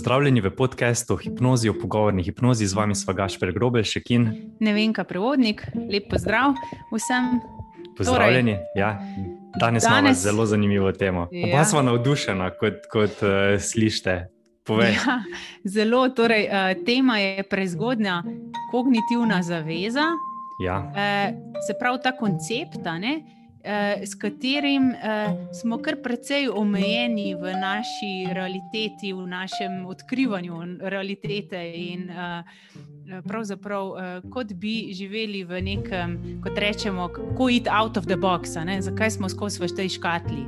Pozdravljeni v podkastu Hipnozi o pogovorni hipnozi, z vami sva Gašper Grobelšek in ne vem, kaj prevodnik. Lep pozdrav vsem. Pozdravljeni. Torej, ja, danes, danes imamo zelo zanimivo temo. Ja. Oba sva navdušena, kot, kot uh, slišite. Ja, zelo, torej, uh, tema je prezgodnja kognitivna zaveza. Ja. Uh, se pravi, ta koncept. Ne, uh, uh, s katerim uh, smo kar precej omejeni v naši realiteti, v našem odkrivanju realitete. In, uh, Pravzaprav, uh, kot bi živeli v nekem, kot rečemo, kako iti out of the box, zakaj smo skozi vse te škatli.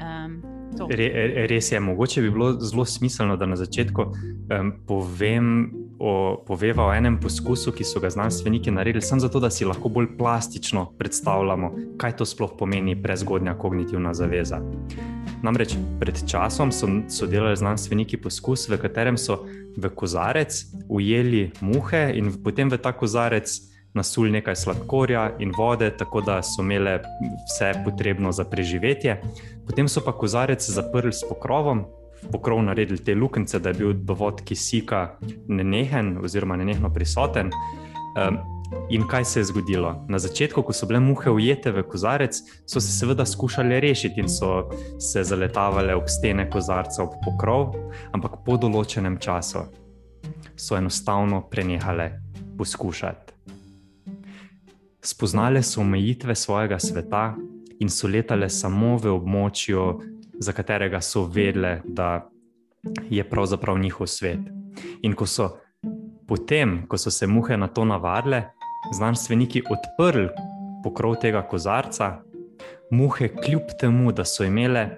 Um, Re, res je, mogoče bi bilo zelo smiselno, da na začetku um, povem o, poveva o enem poskusu, ki so ga znanstveniki naredili, samo zato, da si lahko bolj plastično predstavljamo, kaj to sploh pomeni prezgodnja kognitivna zaveza. Namreč pred časom so, so delali znanstveniki poskus, v katerem so v kozarec ujeli muhe in potem v ta kozarec nasul nekaj sladkorja in vode, tako da so imele vse potrebno za preživetje. Potem so pa kozarec zaprli s pokrovom, pokrov naredili te luknjice, da je bil dovod kisika nenehen oziroma nenehno prisoten. Um, in kaj se je zgodilo? Na začetku, ko so bile muhe ujete v kozarec, so se seveda skušali rešiti in so se zaletavale ob stene kozarca, ob pokrov, ampak po določenem času so enostavno prenehale poskušati. Spoznale so omejitve svojega sveta in so letale samo v območju za katerega so vedele, da je pravzaprav njihov svet. In ko so potem, ko so se muhe na to navadile, znanstveniki odprli pokrov tega kozarca, muhe, kljub temu, da so imele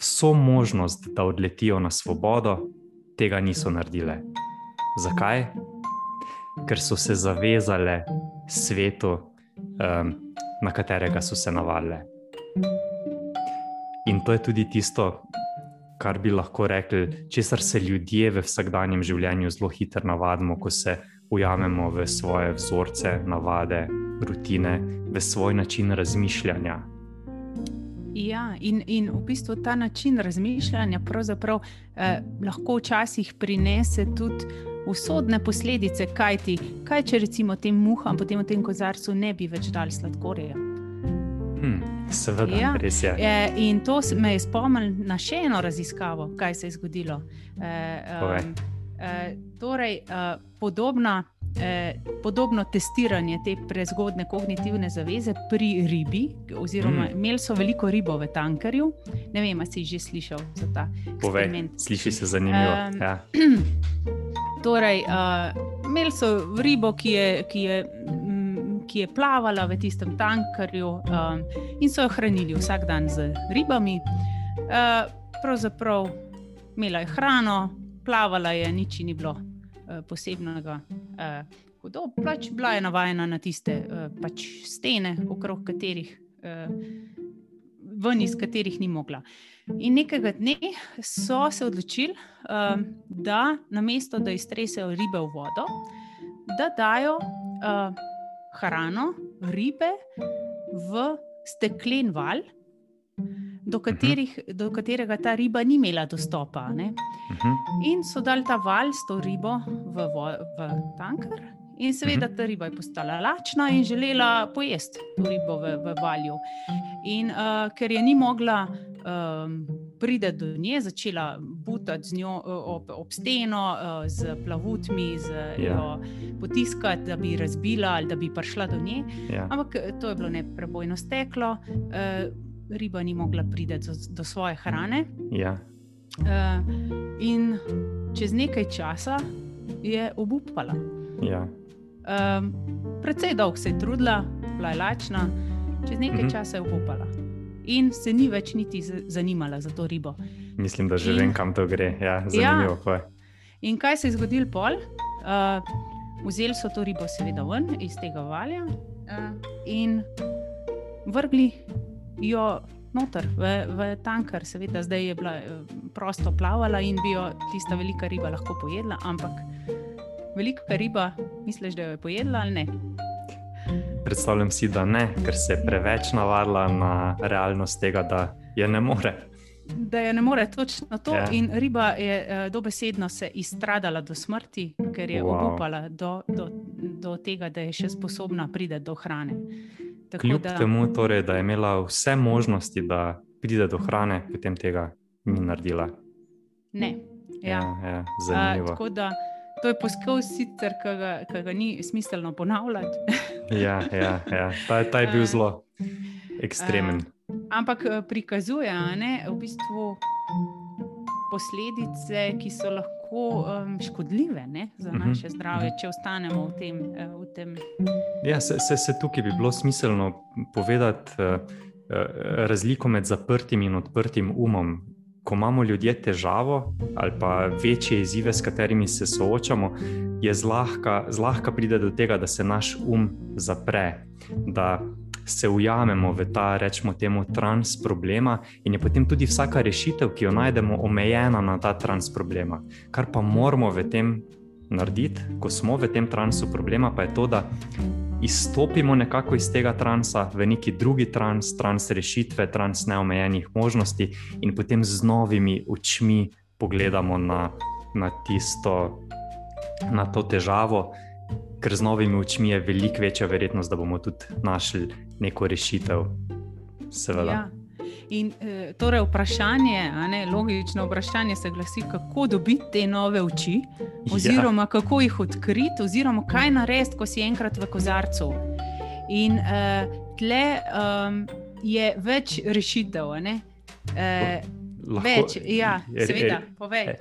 vso možnost, da odletijo na svobodo, tega niso naredile. Zakaj? Ker so se zavezale svetu, um, na katerega so se navadile. In to je tudi tisto, kar bi lahko rekli, česar se ljudje v vsakdanjem življenju zelo hitro navadimo, ko se ujamemo v svoje vzorce, navade, rutine, v svoj način razmišljanja. Ja, in, in v bistvu ta način razmišljanja eh, lahko včasih prinese tudi usodne posledice, kaj ti, kaj če recimo tem muham, potem v tem kozarcu ne bi več dal sladkorja. Hmm, seveda, ja. res je. E, in to me je spomnil na še eno raziskavo, kaj se je zgodilo. E, um, e, torej, uh, podobna, eh, podobno testiranje te prezgodne kognitivne zaveze pri ribi, oziroma mm. imeli so veliko ribo v tankerju. Ne vem, ali si že slišal za ta eksperiment. Sliši se zanimivo. Um, ja. Torej, uh, imeli so ribo, ki je. Ki je ki je plavala v tistem tankerju um, in so jo hranili vsak dan z ribami. Uh, pravzaprav imela je hrano, plavala je, nič ni bilo uh, posebnega. Uh, hudo, pač bila je navajena na tiste uh, pač stene, okrog katerih, uh, ven iz katerih ni mogla. In nekega dne so se odločili, um, da namesto da iztresajo ribe v vodo, da dajo. Uh, hrano, ribe v steklen val, do, mhm. katerih, do katerega ta riba ni imela dostopa. Ne? Mhm. In so dali ta val s to ribo v, v tanker. In seveda mhm. ta riba je postala lačna in želela pojesti to ribo v, v valju. In uh, ker je ni mogla um, pride do nje, začela butati z njo ob, ob steno, z plavutmi, z ja. jo potiskati, da bi razbila ali da bi prišla do nje. Ja. Ampak to je bilo neprebojno steklo, riba ni mogla priti do, do svoje hrane. Ja. In čez nekaj časa je obupala. Ja. Um, predvsej dolgo se je trudila, bila je lačna, čez nekaj mhm. časa je obupala in se ni več niti zanimala za to ribo. Mislim, da že in, vem, kam to gre. Ja, zanimivo ja. je. In kaj se je zgodilo pol? Uh, vzeli so to ribo, seveda, ven iz tega valja uh, in vrgli jo noter v, v tanker. Seveda, zdaj je bila uh, prosto plavala in bi jo tista velika riba lahko pojedla, ampak velika riba, misliš, da jo je pojedla ali ne? Predstavljam si, da ne, ker se je preveč navadila na realnost tega, da je ne more. da je ne more točno to. Ja. In riba je uh, dobesedno se izstradala do smrti, ker je wow. obupala do, do, do tega, da je še sposobna priti do hrane. Tako Kljub da, temu, torej, da je imela vse možnosti, da pride do hrane, potem tega ni naredila. Ne. Ja. Ja, ja, zanimivo. Uh, To je poskus, sicer, ki ga, ga ni smiselno ponavljati. ja, ja, ja. Ta, ta je bil zelo ekstremen. Uh, ampak eh, prikazuje ne, v bistvu posledice, ki so lahko um, škodljive ne, za mhm. naše zdravje, če ostanemo v tem. Eh, v tem. Ja, se, se, se tukaj bi bilo smiselno povedati uh, razliko med zaprtim in odprtim umom. Ko imamo ljudje težavo ali pa večje izzive, s katerimi se soočamo, je zlahka, zlahka pride do tega, da se naš um zapre, da se ujamemo v ta, rečemo, temu trans problema, in je potem tudi vsaka rešitev, ki jo najdemo, omejena na ta trans problema. Kar pa moramo v tem narediti, ko smo v tem transu problema, pa je to, da izstopimo nekako iz tega transa v neki drugi trans, trans rešitve, trans neomejenih možnosti, in potem z novimi očmi pogledamo na, na tisto. Na to težavo, ker z novimi očmi je veliko večja verjetnost, da bomo tudi našli neko rešitev. Seveda. Ja. In e, torej vprašanje, ne, logično vprašanje se glasi, kako dobiti te nove oči, oziroma ja. kako jih odkriti, oziroma kaj narediti, ko si enkrat v kozarcu. In e, tle um, je več rešitev. E, Lahko, več, ja, seveda, povej.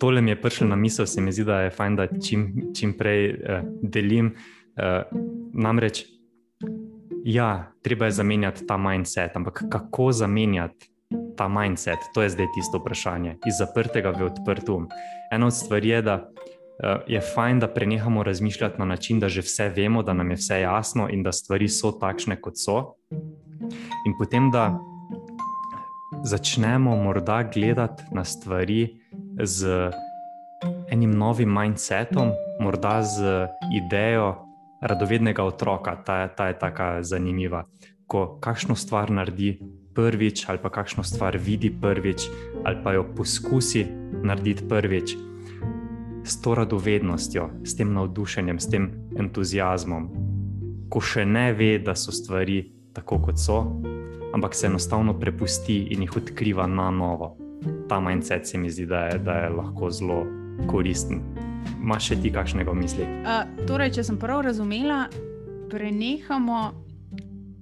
Tole mi je prišlo na misel, se mi zdi, da je fajn, da čim, čim prej uh, delim. Uh, namreč, ja, treba je zamenjati ta mindset, ampak kako zamenjati ta mindset, to je zdaj tisto vprašanje, iz zaprtega v odprt um. Ena od stvari je, da uh, je fajn, da prenehamo razmišljati na način, da že vse vemo, da nam je vse jasno in da stvari so takšne, kot so. In potem, da začnemo morda gledati na stvari z enim novim mindsetom, morda z idejo, radovednega otroka, ta, ta je tako zanimiva. Ko kakšno stvar naredi prvič, ali pa kakšno stvar vidi prvič, ali pa jo poskusi narediti prvič, s to radovednostjo, s tem navdušenjem, s tem entuzijazmom, ko še ne ve, da so stvari tako, kot so, ampak se enostavno prepusti in jih odkriva na novo. Ta mindset se mi zdi, da je, da je lahko zelo koristen. Imaš še ti kakšnega v misli? Uh, torej, če sem prav razumela, prenehamo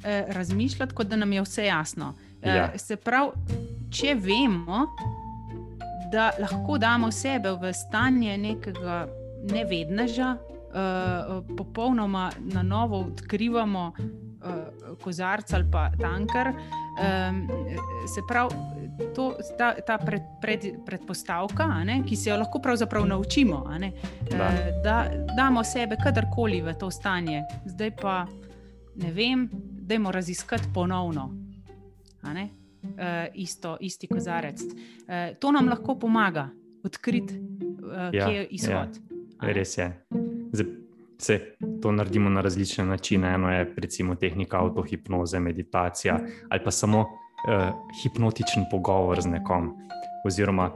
eh, razmišljati, kot da nam je vse jasno. Uh, ja. Se pravi, če vemo, da lahko damo sebe v stanje nekega nevedneža, uh, popolnoma na novo odkrivamo kozarc ali pa tanker. Um, se pravi, to, ta, ta pred, pred, predpostavka, ne, ki se jo lahko pravzaprav naučimo, ne, da. Eh, da damo sebe kadarkoli v to stanje. Zdaj pa ne vem, da moramo raziskati ponovno. Uh, isto, isti kozarec. Uh, to nam lahko pomaga odkriti, uh, ja, kje je izhod. Ja, res je. Zdaj, se to naredimo na različne načine. Eno je recimo tehnika avtohipnoze, meditacija ali pa samo uh, hipnotičen pogovor z nekom, oziroma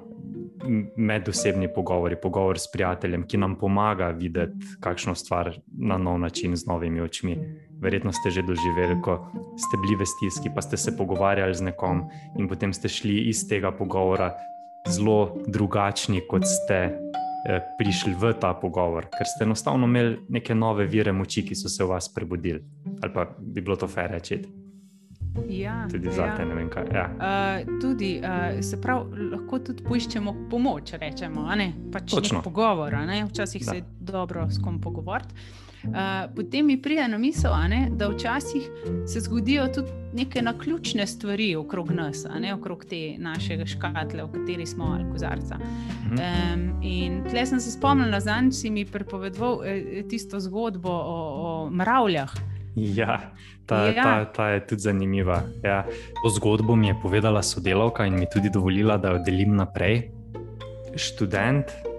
medosebni pogovori, pogovor s prijateljem, ki nam pomaga videti kakšno stvar na nov način, z novimi očmi. Verjetno ste že doživeli, ko ste bili v stiski, pa ste se pogovarjali z nekom, in potem ste šli iz tega pogovora zelo drugačni, kot ste eh, prišli v ta pogovor, ker ste enostavno imeli neke nove vire moči, ki so se v vas prebudili. Ali pa bi bilo to fair reči. Ja, tudi za te, ja. ne vem kaj. Ja. Uh, tudi, uh, se pravi, lahko tudi poiščemo pomoč, rečemo, ne pač pogovor, ne? včasih da. se je dobro s kom pogovoriti. Uh, potem mi pride na misel, ne, da včasih se zgodijo tudi neke naključne stvari okrog nas, ne, okrog te naše škatle, v kateri smo, ali kozarca. Um, in tle sem se spomnil, da si mi pripovedoval eh, tisto zgodbo o, o mravljah. Ja, ta, ja. Ta, ta je tudi zanimiva. Ja. To zgodbo mi je povedala sodelavka in mi tudi dovolila, da jo delim naprej. Študent eh,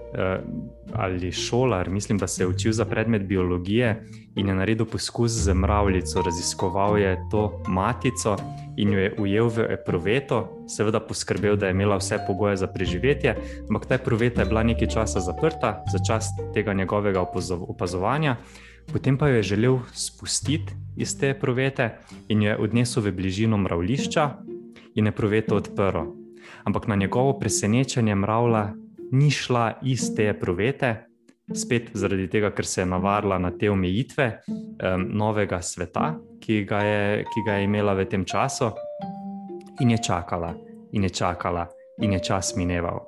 ali šolar, mislim, da se je učil za predmet biologije in je naredil poskus z mravljico, raziskoval je to matico in jo je ujel v epruveto, seveda poskrbel, da je imela vse pogoje za preživetje, ampak ta epruveta je bila nekaj časa zaprta za čas tega njegovega opazovanja. Potem pa jo je želel spustiti iz te epruvete in jo je odnesel v bližino mravlišča in epruveto odprl. Ampak na njegovo presenečenje mravlja ni šla iz te epruvete, spet zaradi tega, ker se je navarila na te omejitve um, novega sveta, ki ga, je, ki ga je imela v tem času, in je čakala, in je čakala, in je čas mineval.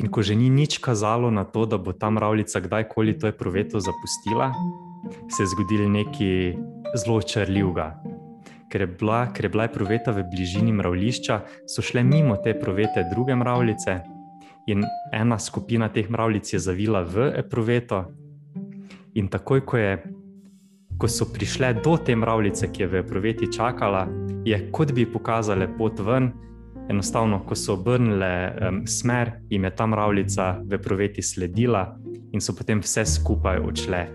In ko že ni nič kazalo na to, da bo ta mravljica kdajkoli to eproveto zapustila, se je zgodil nekaj zelo črljivega. Ker je bila, ker je bila eproveta v bližini mravlišča, so šle mimo te eprovete druge mravljice, in ena skupina teh mravljic je zavila v eproveto. In takoj, ko, je, ko so prišle do te mravljice, ki je v eproveti čakala, je kot bi pokazale pot ven. Enostavno, ko so obrnile um, smer, jim je ta mravljica v eproveti sledila, in so potem vse skupaj odšle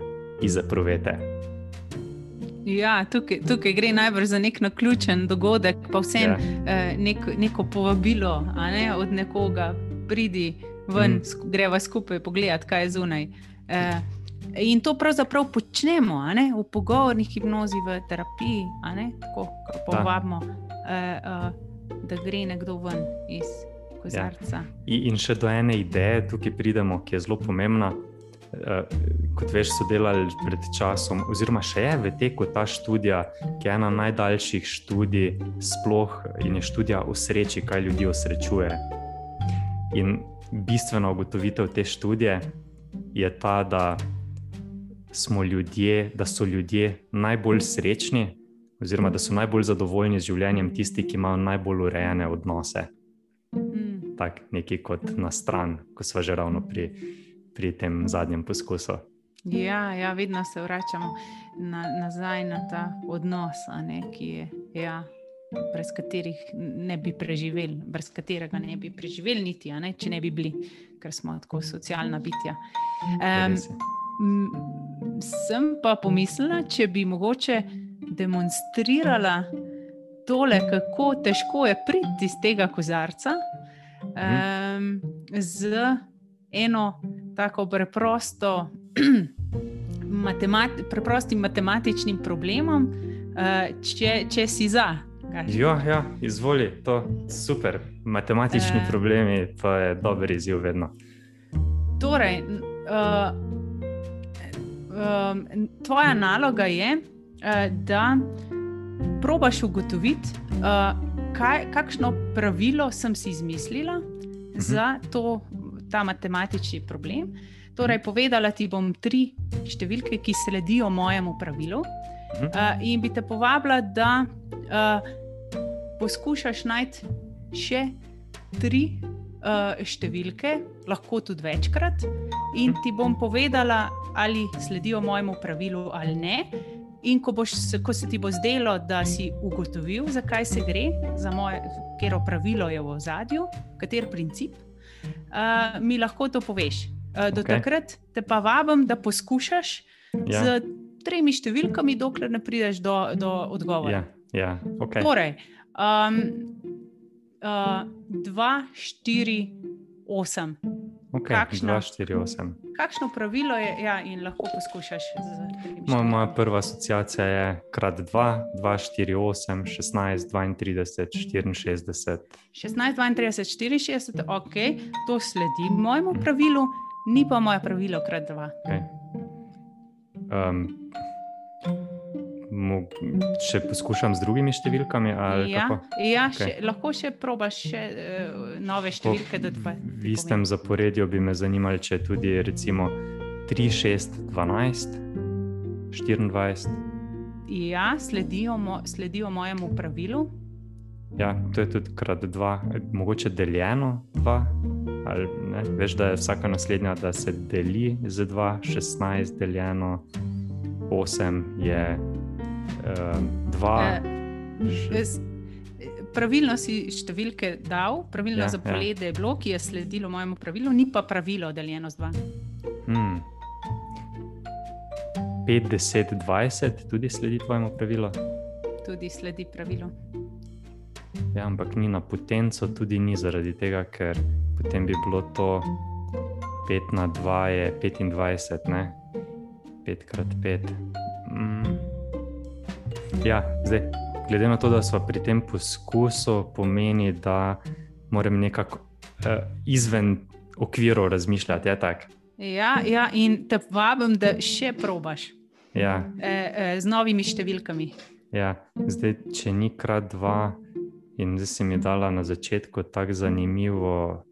iz eprovete. Ja, tukaj, tukaj gre najbrž za nek naključen dogodek, pa vsem ja. eh, nek, neko povabilo ne, od nekoga, pridi ven, mm. sk greva skupaj pogledati, kaj je zunaj. Uh, in to pravzaprav počnemo ne? v pogovornih hipnozi, v terapiji, tako kot povabimo, uh, uh, da gre nekdo ven iz kozarca. Ja. In še do ene ideje tukaj pridemo, ki je zelo pomembna. Uh, kot veš, so delali pred časom, oziroma še je v teku ta študija, ki je ena najdaljših študij, sploh in je študija o sreči, kaj ljudi osrečuje. In bistvena ugotovitev te študije je ta, da, ljudje, da so ljudje najbolj srečni, oziroma da so najbolj zadovoljni z življenjem tisti, ki imajo najbolj urejene odnose. Mm. Tako neki kot na stran, ko smo že ravno pri, pri tem zadnjem poskusu. Ja, ja, vedno se vračamo na, nazaj na ta odnos, ne, ki je. Ja brez katerih ne bi preživeli, brez katerega ne bi preživeli, niti ne, če ne bi bili, ker smo tako socialna bitja. Um, sem pa pomislila, če bi mogoče demonstrirala tole, kako težko je priti iz tega kozarca um, z eno tako preprosto. Matemat, preprostim matematičnim problemom, uh, če, če si za. Ja, ja, izvoli, to je super. Matematični e... problemi, to je dober izziv, vedno. Torej, uh, um, tvoja naloga je, uh, da probaš ugotoviti, uh, kaj, kakšno pravilo sem si izmislila uh -huh. za to, ta matematični problem. Torej, povedala ti bom tri številke, ki sledijo mojemu pravilu, uh, in bi te povabila, da. Uh, poskušaš najti še tri uh, številke, lahko tudi večkrat, in ti bom povedala, ali sledijo mojemu pravilu ali ne. In ko, boš, ko se ti bo zdelo, da si ugotovil, zakaj se gre, za moje, katero pravilo je v ozadju, kater princip, uh, mi lahko to poveš. Uh, do okay. takrat te pa vabim, da poskušaš ja. z tremi številkami, dokler ne prideš do, do odgovora. Ja. Ja. Okay. Torej, Um, uh, 2, 4, 8. Okay, kakšno, 2, 4, 8. Kakšno pravilo je, ja, in lahko poskušaš z tem? Moja prva asociacija je krat 2, 2, 4, 8, 16, 32, 64. 16, 32, 64, ok, to sledi mojemu pravilu, ni pa moje pravilo krat 2. Okay. Um, Če poskušam z drugimi številkami, ja, ja, okay. še, lahko še probaš še, uh, nove številke. V istem zaporedju bi me zanimalo, če tudi recimo 3, 6, 12, 24. Ja, sledijo, mo, sledijo mojemu pravilu. Ja, to je tudi krat dva, mogoče deljeno dva. Ali, Veš, da je vsaka naslednja, da se deli z 2, 16, deljeno 8 je dva. Uh, pravilno si številke dal, pravilno ja, zaporedje ja. je bilo, ki je sledilo mojemu pravilu, ni pa pravilo deljeno z dva. Hmm. 5, 10, 20 tudi sledi tvojemu pravilu. tudi sledi pravilu. Ja, ampak ni na potenco, tudi ni zaradi tega, ker potem bi bilo to 5 na 2, je 25, ne 5 krat 5. Mm. Ja, zdaj, glede na to, da smo pri tem poskusu, pomeni, da moram nekako uh, izven okvirov razmišljati. Ja, ja, in te vabim, da še probaš ja. e, e, z novimi številkami. Ja, zdaj, če ni krat dva, in zdaj si mi dala na začetku tako zanimivo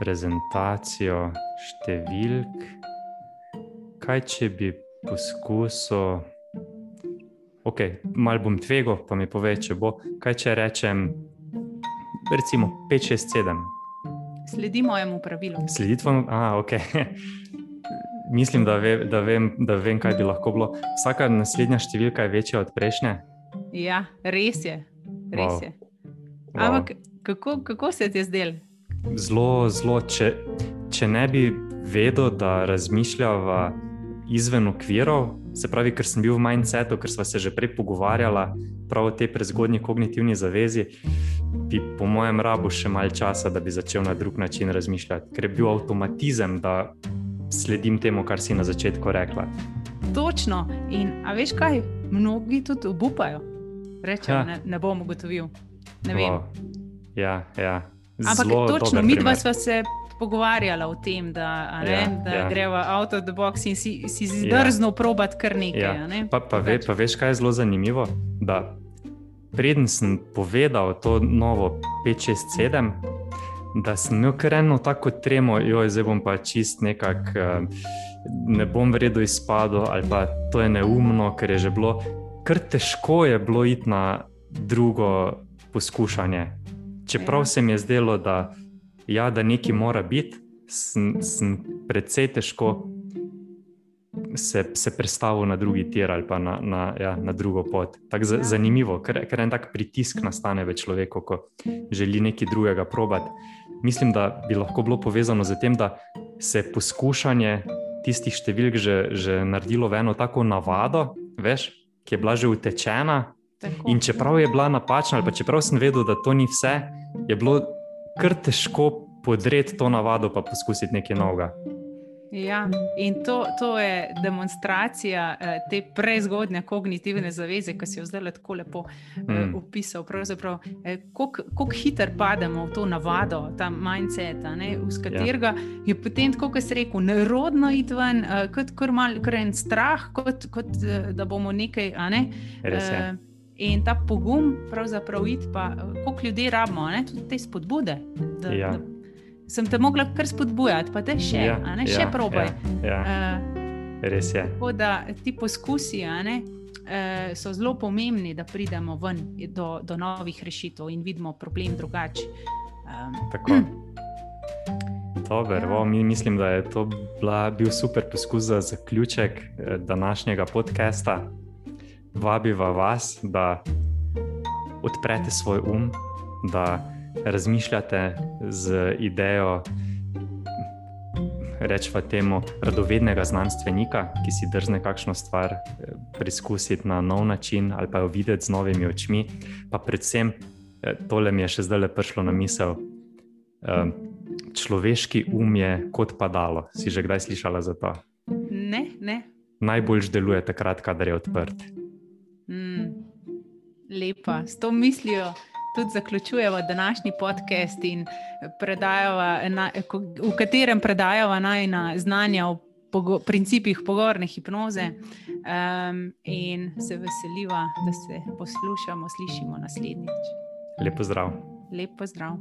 prezentacijo številk. Kaj če bi poskusil, ok, malo bom tvegal, pa mi pove, če bo. Kaj če rečem, recimo 5, 6, 7. Sledi mojemu pravilu. Sledi tvojemu, a ok. Mislim, da, ve, da, vem, da vem, kaj bi lahko bilo. Vsaka naslednja številka je večja od prejšnje. Ja, res je. Res Wow. je. Wow. Ampak kako, kako se ti je zdel? Zelo, zelo. Če, če ne bi vedel, da razmišljava izven okvirov, se pravi, ker sem bil v mindsetu, ker smo se že prej pogovarjali prav o tej prezgodnji kognitivni zavezi, bi po mojem rabu še malce časa, da bi začel na drug način razmišljati, ker je bil avtomatizem, da sledim temu, kar si na začetku rekla. Točno. In a veš kaj, mnogi tudi obupajo. Rečejo, Ja. ne, ne bom ugotovil. Ne vem. Wow. Ja, ja. Ampak Zelo točno, mi dva sva se pogovarjala o tem, da, ne, Ja, da ja. greva out of the box in si, si Ja. zdrzno probati kar nekaj. Ja. Ne? Pa, pa, ve, pa veš, kaj je zelo zanimivo? Da preden sem povedal to novo 567, da sem imel kar eno tako tremo, joj, zdaj bom pa čist nekako, eh, ne bom vredno izpadel, ali pa to je neumno, ker je že bilo, kar težko je bilo iti na drugo poskušanje. Čeprav Ja. se mi je zdelo, da, ja, da nekaj mora biti, sem, sem precej težko se, se prestavil na drugi tir ali pa na, na, ja, na drugo pot. Tako Ja. zanimivo, ker, ker en tak pritisk nastane v človeku, ko želi nekaj drugega probati. Mislim, da bi lahko bilo povezano z tem, da se je poskušanje tistih številk že, že naredilo v eno tako navado, veš, ki je bila že utečena. Tako. In čeprav je bila napačna, ali pa čeprav sem vedel, da to ni vse, je bilo kar težko podreti to navado, pa poskusiti nekaj novega. Ja, in to, to je demonstracija eh, te prezgodne kognitivne zaveze, ki si jo zdaj tako lepo eh, Mm. opisal. Pravzaprav, eh, kako hitro pademo v to navado, ta mindset, ne, z katerega je potem, tako kot si rekel, nerodno iti ven, kot kar mal, kar en strah, kot, kot da bomo nekaj. Ne, Res je. Eh, In ta pogum, pravzaprav, id pa, koliko ljudi rabimo, ne, tudi te spodbude. Da, Ja. da sem te mogla kar spodbujati, pa te še, Ja, ne, ja, še probaj. Ja, ja, Uh, res je. tako da ti poskusi ne, uh, so zelo pomembni, da pridemo ven do, do novih rešitev in vidimo problem drugače. Um, Tako. Dober, Ja. ja. mi, mislim, da je to bila, bil super poskus za zaključek eh, današnjega podcasta. Vabiva vas, da odprete svoj um, da razmišljate z idejo, rečemo temu, radovednega znanstvenika, ki si drzne kakšno stvar eh, preizkusiti na nov način ali pa jo videti z novimi očmi. Pa predvsem, eh, tole mi je še zdaj le prišlo na misel. eh, Človeški um je kot padalo. Si že kdaj slišala za to? ne, ne. Najbolj deluje takrat, kadar je odprt. Lepa. S to mislijo tudi zaključujemo današnji podcast, in predajava, na, v katerem predajava najna znanja o pogo, principih pogovorne hipnoze. Um, in se veseliva, da se poslušamo, slišimo naslednjič. Lepo zdrav. Lep pozdrav.